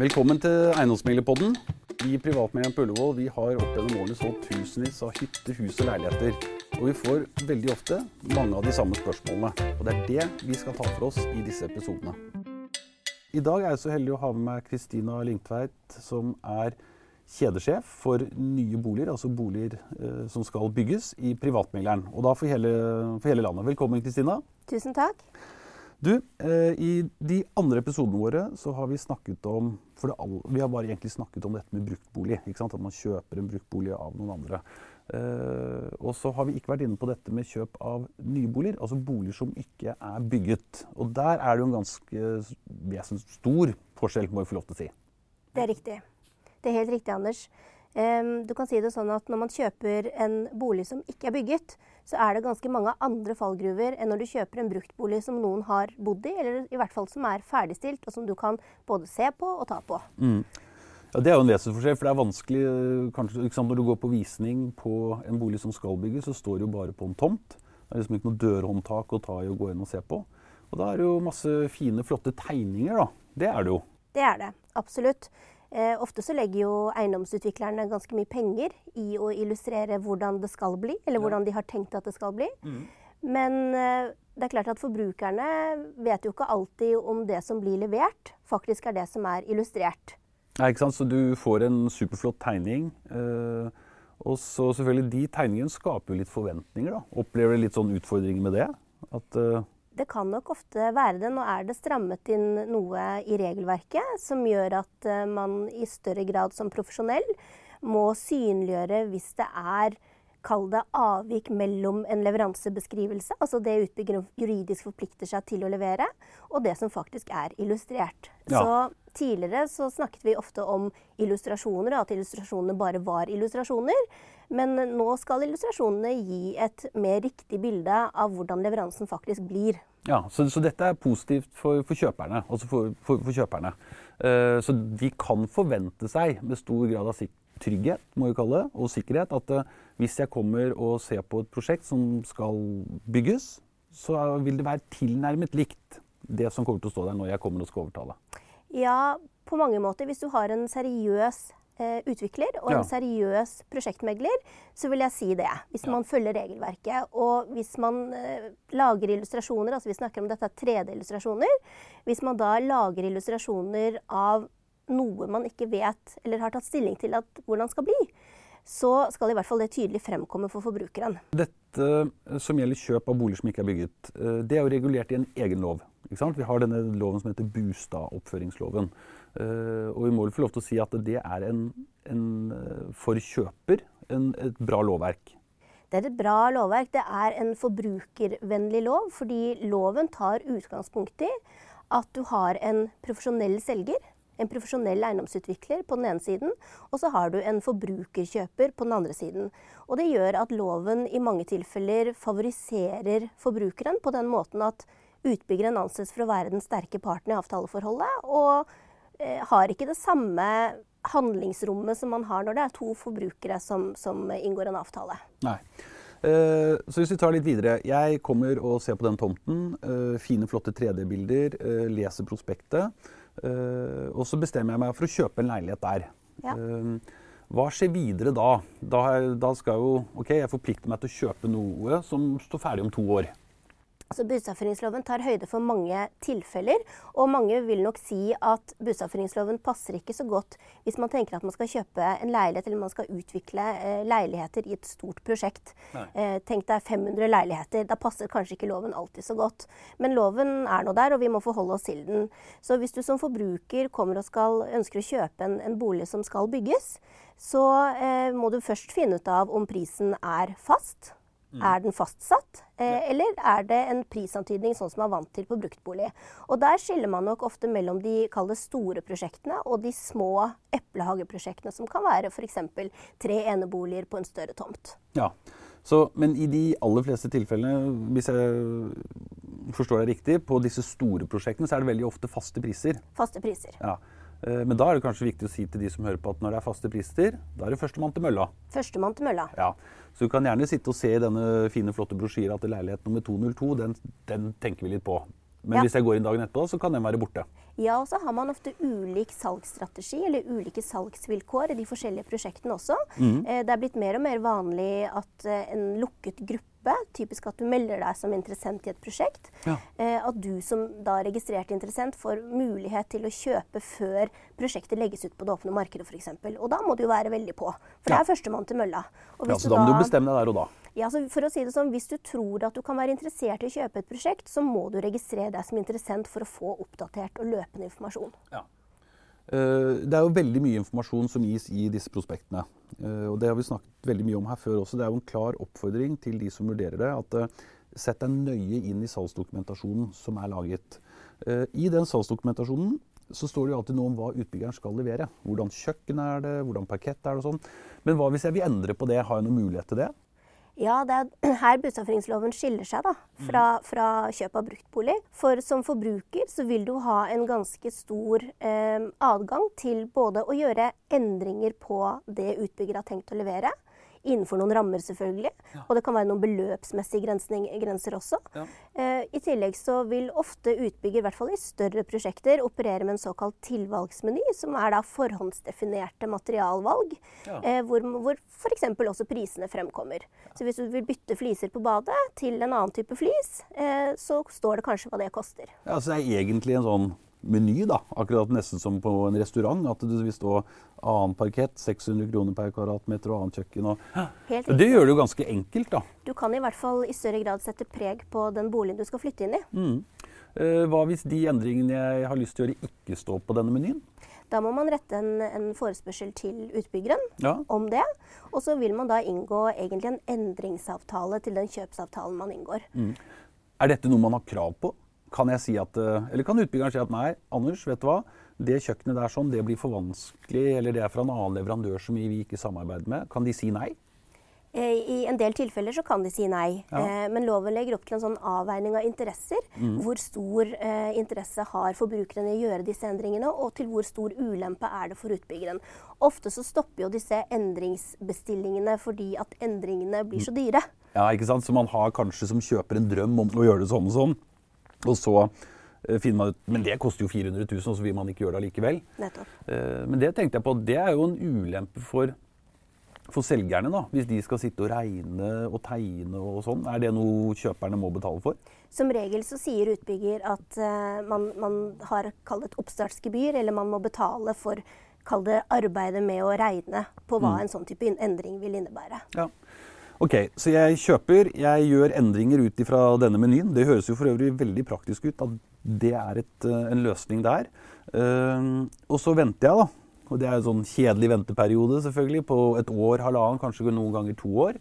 Velkommen til Eiendomsmeglerpodden. Vi i Privatmegleren på Ullevål vi har opp gjennom årene solgt tusenvis av hytter, hus og leiligheter. Og vi får veldig ofte mange av de samme spørsmålene. Og det er det vi skal ta for oss i disse episodene. I dag er jeg så heldig å ha med meg Kristina Lyngtveit, som er kjedesjef for nye boliger, altså boliger eh, som skal bygges, i Privatmegleren. Og da for hele, for hele landet. Velkommen, Kristina. Tusen takk. Du, eh, I de andre episodene våre så har vi snakket om for det all, Vi har bare egentlig snakket om dette med bruktbolig. ikke sant? At man kjøper en bruktbolig av noen andre. Eh, og så har vi ikke vært inne på dette med kjøp av nye boliger. Altså boliger som ikke er bygget. Og der er det jo en ganske vesentlig stor forskjell, må vi få lov til å si. Det er riktig. Det er helt riktig, Anders. Um, du kan si det sånn at Når man kjøper en bolig som ikke er bygget, så er det ganske mange andre fallgruver enn når du kjøper en bruktbolig som noen har bodd i, eller i hvert fall som er ferdigstilt, og som du kan både se på og ta på. Mm. Ja, Det er jo en vesensforskjell, for det er vanskelig kanskje, liksom Når du går på visning på en bolig som skal bygges, så står det jo bare på en tomt. Det er liksom ikke noe dørhåndtak å ta i og gå inn og se på. Og da er det jo masse fine, flotte tegninger, da. Det er det jo. Det er det. Absolutt. Eh, ofte så legger jo eiendomsutviklerne ganske mye penger i å illustrere hvordan det skal bli, eller ja. hvordan de har tenkt at det skal bli. Mm. Men eh, det er klart at forbrukerne vet jo ikke alltid om det som blir levert, faktisk er det som er illustrert. Nei, ikke sant? Så du får en superflott tegning. Eh, og så selvfølgelig De tegningene skaper jo litt forventninger. da. Opplever du litt sånn utfordringer med det? At, eh, det kan nok ofte være det. Nå er det strammet inn noe i regelverket som gjør at uh, man i større grad som profesjonell må synliggjøre hvis det er Kall det avvik mellom en leveransebeskrivelse, altså det utbyggeren juridisk forplikter seg til å levere, og det som faktisk er illustrert. Ja. Så Tidligere så snakket vi ofte om illustrasjoner, og at illustrasjonene bare var illustrasjoner. Men nå skal illustrasjonene gi et mer riktig bilde av hvordan leveransen faktisk blir. Ja, Så, så dette er positivt for, for kjøperne. Altså for, for, for kjøperne. Uh, så de kan forvente seg med stor grad av trygghet må vi kalle det, og sikkerhet at uh, hvis jeg kommer og ser på et prosjekt som skal bygges, så vil det være tilnærmet likt det som kommer til å stå der når jeg kommer og skal overtale. Ja, på mange måter. Hvis du har en seriøs eh, utvikler og ja. en seriøs prosjektmegler, så vil jeg si det. Hvis man følger regelverket. Og hvis man eh, lager illustrasjoner, altså vi snakker om dette 3D-illustrasjoner Hvis man da lager illustrasjoner av noe man ikke vet eller har tatt stilling til at hvordan skal bli, så skal i hvert fall det tydelig fremkomme for forbrukeren. Dette eh, som gjelder kjøp av boliger som ikke er bygget, eh, det er jo regulert i en egen lov. Vi har denne loven som heter Bostadoppføringsloven, Uh, og vi må vel få lov til å si at det er en, en for kjøper en, et bra lovverk. Det er et bra lovverk. Det er en forbrukervennlig lov, fordi loven tar utgangspunkt i at du har en profesjonell selger, en profesjonell eiendomsutvikler på den ene siden, og så har du en forbrukerkjøper på den andre siden. Og det gjør at loven i mange tilfeller favoriserer forbrukeren på den måten at utbyggeren anses for å være den sterke parten i avtaleforholdet, og eh, har ikke det samme handlingsrommet som man har når det er to forbrukere som, som inngår en avtale. Nei. Uh, så hvis vi tar litt videre. Jeg kommer og ser på den tomten. Uh, fine, flotte 3D-bilder. Uh, leser prospektet. Og så bestemmer jeg meg for å kjøpe en leilighet der. Ja. hva skjer videre da? da? Da skal jo OK, jeg forplikter meg til å kjøpe noe som står ferdig om to år. Altså Bustadoppføringsloven tar høyde for mange tilfeller, og mange vil nok si at bustadoppføringsloven passer ikke så godt hvis man tenker at man skal kjøpe en leilighet eller man skal utvikle eh, leiligheter i et stort prosjekt. Eh, tenk deg 500 leiligheter. Da passer kanskje ikke loven alltid så godt. Men loven er nå der, og vi må forholde oss til den. Så hvis du som forbruker kommer og skal, ønsker å kjøpe en, en bolig som skal bygges, så eh, må du først finne ut av om prisen er fast. Mm. Er den fastsatt, eh, eller er det en prisantydning sånn som man er vant til på bruktbolig? Og Der skiller man nok ofte mellom de store prosjektene og de små eplehageprosjektene, som kan være f.eks. tre eneboliger på en større tomt. Ja, så, Men i de aller fleste tilfellene, hvis jeg forstår deg riktig, på disse store prosjektene så er det veldig ofte faste priser? Faste priser. Ja. Eh, men da er det kanskje viktig å si til de som hører på at når det er faste prister, da er det førstemann til mølla. Førstemann til mølla. Ja. Så du kan gjerne sitte og se i denne fine, flotte brosjyra til leilighet nummer 202. Den, den tenker vi litt på. Men Ja. hvis jeg går inn dagen etterpå, så kan den være borte. Ja, og så har man ofte ulik salgsstrategi eller ulike salgsvilkår i de forskjellige prosjektene også. Mm. Eh, Det er blitt mer og mer vanlig at eh, en lukket gruppe, typisk at du melder deg som interessent i et prosjekt, Ja. eh, at du som da registrert interessent får mulighet til å kjøpe før prosjektet legges ut på det åpne markedet f.eks. Og da må du jo være veldig på, for det Ja. er førstemann til mølla. Ja, så da må du bestemme deg der og da. ja, så for å si det sånn, Hvis du tror at du kan være interessert i å kjøpe et prosjekt, så må du registrere deg som interessent for å få oppdatert og løpende informasjon. Eh, Det er jo veldig mye informasjon som gis i disse prospektene. Eh, Og det har vi snakket veldig mye om her før også. Det er jo en klar oppfordring til de som vurderer det, at eh, sett deg nøye inn i salgsdokumentasjonen som er laget. Eh, I den salgsdokumentasjonen så står det jo alltid noe om hva utbyggeren skal levere. Hvordan kjøkken er det, hvordan parkett er det og sånn. Men hva hvis jeg vil endre på det? Har jeg noen mulighet til det? Ja, det er her bustadoppføringsloven skiller seg da, fra, fra kjøp av bruktbolig. For som forbruker så vil du ha en ganske stor eh, adgang til både å gjøre endringer på det utbygger har tenkt å levere, innenfor noen rammer selvfølgelig, og det kan være noen beløpsmessige grenser også. Ja. Eh, I tillegg så vil ofte utbygger, i hvert fall i større prosjekter, operere med en såkalt tilvalgsmeny, som er da forhåndsdefinerte materialvalg, Ja. eh, hvor, hvor f.eks. også prisene fremkommer. Så hvis du vil bytte fliser på badet til en annen type flis, eh, så står det kanskje hva det koster. Ja, altså det er egentlig en sånn meny, da. Akkurat nesten som på en restaurant. At det vil stå annen parkett, 600 kroner per kvadratmeter og annet kjøkken. Og Helt det gjør det jo ganske enkelt, da. Du kan i hvert fall i større grad sette preg på den boligen du skal flytte inn i. Mm. Hva hvis de endringene jeg har lyst til å gjøre, ikke står på denne menyen? Da må man rette en, en forespørsel til utbyggeren Ja. om det. Og så vil man da inngå egentlig en endringsavtale til den kjøpsavtalen man inngår. Er dette noe man har krav på? Kan jeg si at, eh, eller kan utbyggeren si at nei, Anders, vet du hva? Det kjøkkenet der sånn, det blir for vanskelig, eller det er fra en annen leverandør som vi ikke samarbeider med. Kan de si nei? Eh, I en del tilfeller så kan de si nei, Ja. eh, men loven legger opp til en sånn avveining av interesser. Hvor stor eh, interesse har forbrukerne i å gjøre disse endringene, og til hvor stor ulempe er det for utbyggeren. Ofte så stopper jo disse endringsbestillingene fordi at endringene blir så dyre. Ja, ikke sant? Så man har kanskje som kjøper en drøm om å gjøre det sånn og sånn, og så eh, finner man ut Men det koster jo 400 000, og så vil man ikke gjøre det allikevel. Nettopp. Eh, Men det tenkte jeg på, det er jo en ulempe for, for selgerne, da. Hvis de skal sitte og regne og tegne og sånn. Er det noe kjøperne må betale for? Som regel så sier utbygger at uh, man, man har kall et oppstartsgebyr, eller man må betale for kall det arbeidet med å regne på hva en sånn type endring vil innebære. Ja. Ok, så jeg kjøper, jeg gjør endringer ut ifra denne menyen. Det høres jo for øvrig veldig praktisk ut at det er et, eh, en løsning der. Uh, og så venter jeg, da. Og det er en sånn kjedelig venteperiode selvfølgelig, på et år, halvannen, kanskje noen ganger to år.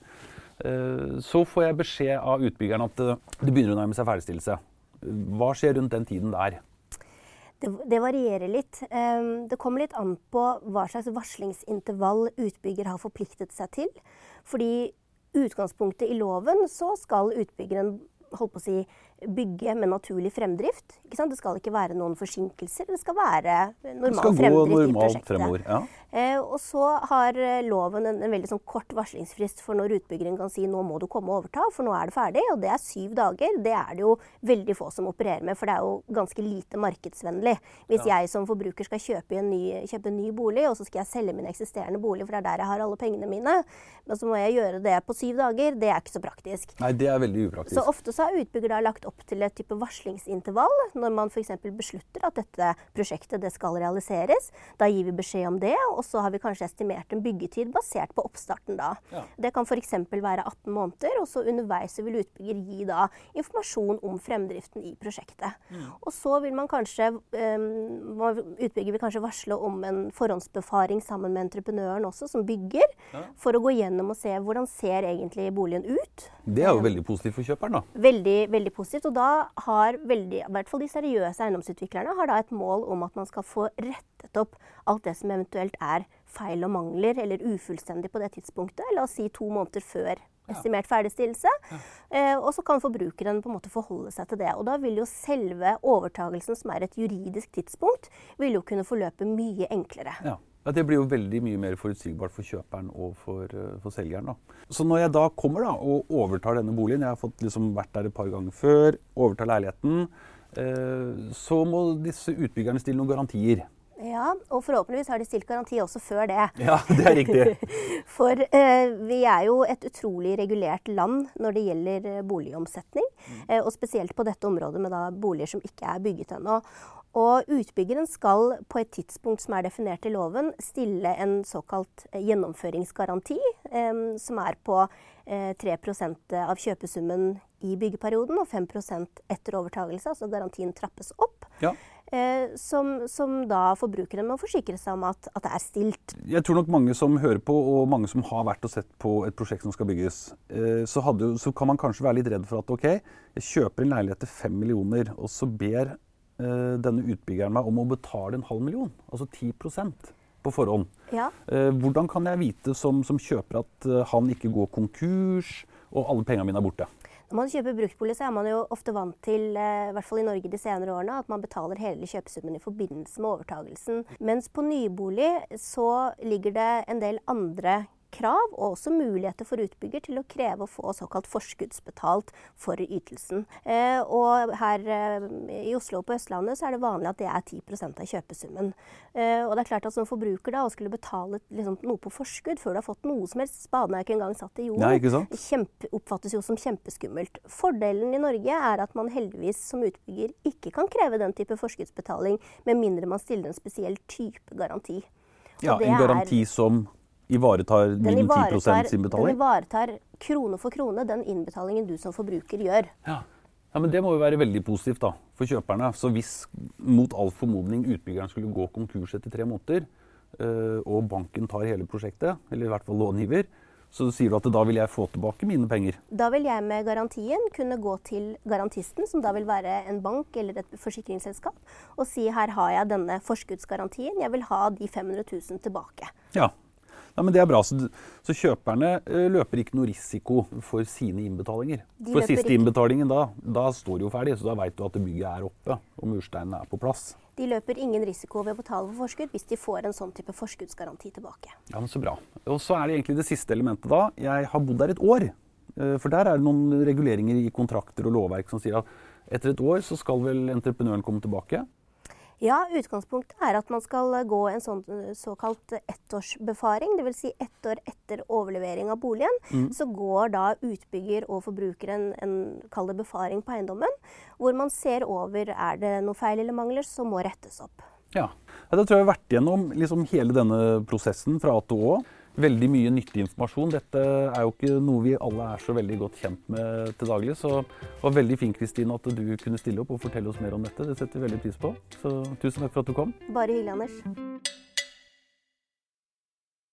Uh, så får jeg beskjed av utbyggeren at det begynner å nærme seg ferdigstillelse. Hva skjer rundt den tiden der? Det, det varierer litt. Det kommer litt an på hva slags varslingsintervall utbygger har forpliktet seg til. Fordi utgangspunktet i loven så skal utbyggeren holdt på å si, bygge med naturlig fremdrift. Ikke sant? Det skal ikke være noen forsinkelser. Det skal være normal skal fremdrift i normalt prosjektet. fremover. Ja. Eh, og så har eh, loven en, en veldig sånn kort varslingsfrist for når utbyggeren kan si nå må du komme og overta, for nå er det ferdig. Og det er syv dager. Det er det jo veldig få som opererer med, for det er jo ganske lite markedsvennlig. Hvis jeg som forbruker skal kjøpe en, ny, kjøpe en ny bolig, og så skal jeg selge min eksisterende bolig, for det er der jeg har alle pengene mine, men så må jeg gjøre det på syv dager, det er ikke så praktisk. Nei, det er veldig upraktisk. Så ofte så har utbygger da lagt opp til et type varslingsintervall. Når man f.eks. beslutter at dette prosjektet det skal realiseres, da gir vi beskjed om det, og så har vi kanskje estimert en byggetid basert på oppstarten da. Ja. Det kan f.eks. være 18 måneder, og så underveis vil utbygger gi da informasjon om fremdriften i prosjektet. Og så vil man kanskje um, Utbygger vil kanskje varsle om en forhåndsbefaring sammen med entreprenøren også, som bygger, for å gå gjennom og se hvordan ser egentlig boligen ut. Det er jo veldig positivt for kjøperen, da. Veldig, veldig positivt. Og da har veldig, i hvert fall de seriøse eiendomsutviklerne har da et mål om at man skal få rettet opp alt det som eventuelt er feil og mangler eller ufullstendig på det tidspunktet. La oss si to måneder før estimert ferdigstillelse. Eh, og så kan forbrukeren på en måte forholde seg til det. Og da vil jo selve overtagelsen, som er et juridisk tidspunkt, vil jo kunne forløpe mye enklere. Ja. Ja, Det blir jo veldig mye mer forutsigbart for kjøperen og for, eh, for selgeren. da. Så når jeg da kommer da og overtar denne boligen, jeg har fått liksom vært der et par ganger før, overtar leiligheten, eh, så må disse utbyggerne stille noen garantier. Ja, og forhåpentligvis har de stilt garanti også før det. Ja, det er riktig. For eh, vi er jo et utrolig regulert land når det gjelder boligomsetning. boligomsetning. Eh, og spesielt på dette området med da boliger som ikke er bygget ennå. Og utbyggeren skal på et tidspunkt som er definert i loven, stille en såkalt eh, gjennomføringsgaranti, eh, som er på eh, 3 av kjøpesummen i byggeperioden og 5% etter overtagelse. Altså garantien trappes opp. Ja. Eh, som, som, da forbrukeren må forsikre seg om at, at, det er stilt. Jeg tror nok mange som hører på, og mange som har vært og sett på et prosjekt som skal bygges, eh, så, hadde, så, kan man kanskje være litt redd for at ok, jeg kjøper en leilighet til fem millioner, og så ber denne utbyggeren meg om å betale en halv million, altså 10% på forhånd. Ja. Eh, hvordan kan jeg vite som, som kjøper at eh, han ikke går konkurs, og alle pengene mine er borte? Når man kjøper bruktbolig, så er man jo ofte vant til, eh, i hvert fall i Norge de senere årene, at man betaler hele kjøpesummen i forbindelse med overtagelsen. Mens på nybolig så ligger det en del andre krav og også muligheter for utbygger til å kreve å få såkalt forskuddsbetalt for ytelsen. Eh, og her eh, i Oslo og på Østlandet så er det vanlig at det er 10 av kjøpesummen. Eh, og det er klart at som forbruker da, å skulle betale liksom, noe på forskudd før du har fått noe som helst, spaden er ikke engang satt i jorden, kjempe, oppfattes jo som kjempeskummelt. Fordelen i Norge er at man heldigvis som utbygger ikke kan kreve den type forskuddsbetaling med mindre man stiller en spesiell type garanti. Ja, en garanti som ivaretar min ivaretar, 10 innbetaling? Den ivaretar krone for krone den innbetalingen du som forbruker gjør. Ja. ja. men Det må jo være veldig positivt da, for kjøperne. Så hvis mot all formodning utbyggeren skulle gå konkurs etter tre måneder, eh, og banken tar hele prosjektet, eller i hvert fall långiver, så sier du at da vil jeg få tilbake mine penger? Da vil jeg med garantien kunne gå til garantisten, som da vil være en bank eller et forsikringsselskap, og si her har jeg denne forskuddsgarantien, jeg vil ha de 500 000 tilbake. Ja, ja, men Det er bra. Så, så kjøperne uh, løper ikke noe risiko for sine innbetalinger. De for siste innbetalingen da, da står det jo ferdig, så da veit du at bygget er oppe og mursteinene er på plass. De løper ingen risiko ved å betale for forskudd hvis de får en sånn type forskuddsgaranti tilbake. Ja, men Så bra. Og så er det egentlig det siste elementet da. Jeg har bodd der et år. Uh, for der er det noen reguleringer i kontrakter og lovverk som sier at etter et år så skal vel entreprenøren komme tilbake. Ja, utgangspunktet er at man skal gå en sånn såkalt ettårsbefaring. Dvs. Si ett år etter overlevering av boligen. Mm. Så går da utbygger og forbruker en, en kall det befaring på eiendommen. Hvor man ser over er det noe feil eller mangler som må rettes opp. Ja, Da tror jeg vi har vært gjennom liksom hele denne prosessen fra A til Å veldig mye nyttig informasjon. Dette er jo ikke noe vi alle er så veldig godt kjent med til daglig. Så det var veldig fint Kristine, at du kunne stille opp og fortelle oss mer om dette. Det setter vi veldig pris på. Så tusen takk for at du kom. Bare hyggelig, Anders.